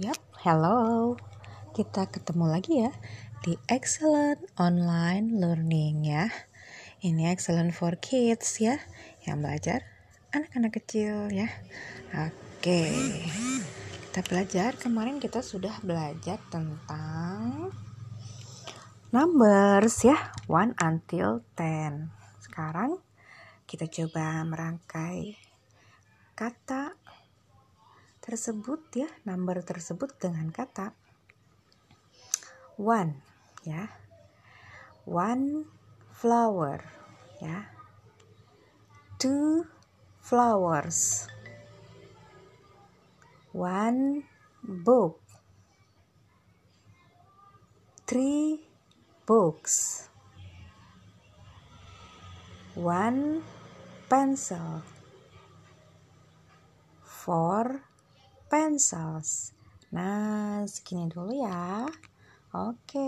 Yap, hello. Kita ketemu lagi ya di Excellent Online Learning ya. Ini excellent for kids ya, yang belajar anak-anak kecil ya. Oke. Kita belajar kemarin kita sudah belajar tentang numbers ya, 1 until 10. Sekarang kita coba merangkai kata tersebut ya, number tersebut dengan kata one ya. One flower ya. Two flowers. One book. Three books. One pencil. Four pencils. Nah, segini dulu ya. Oke.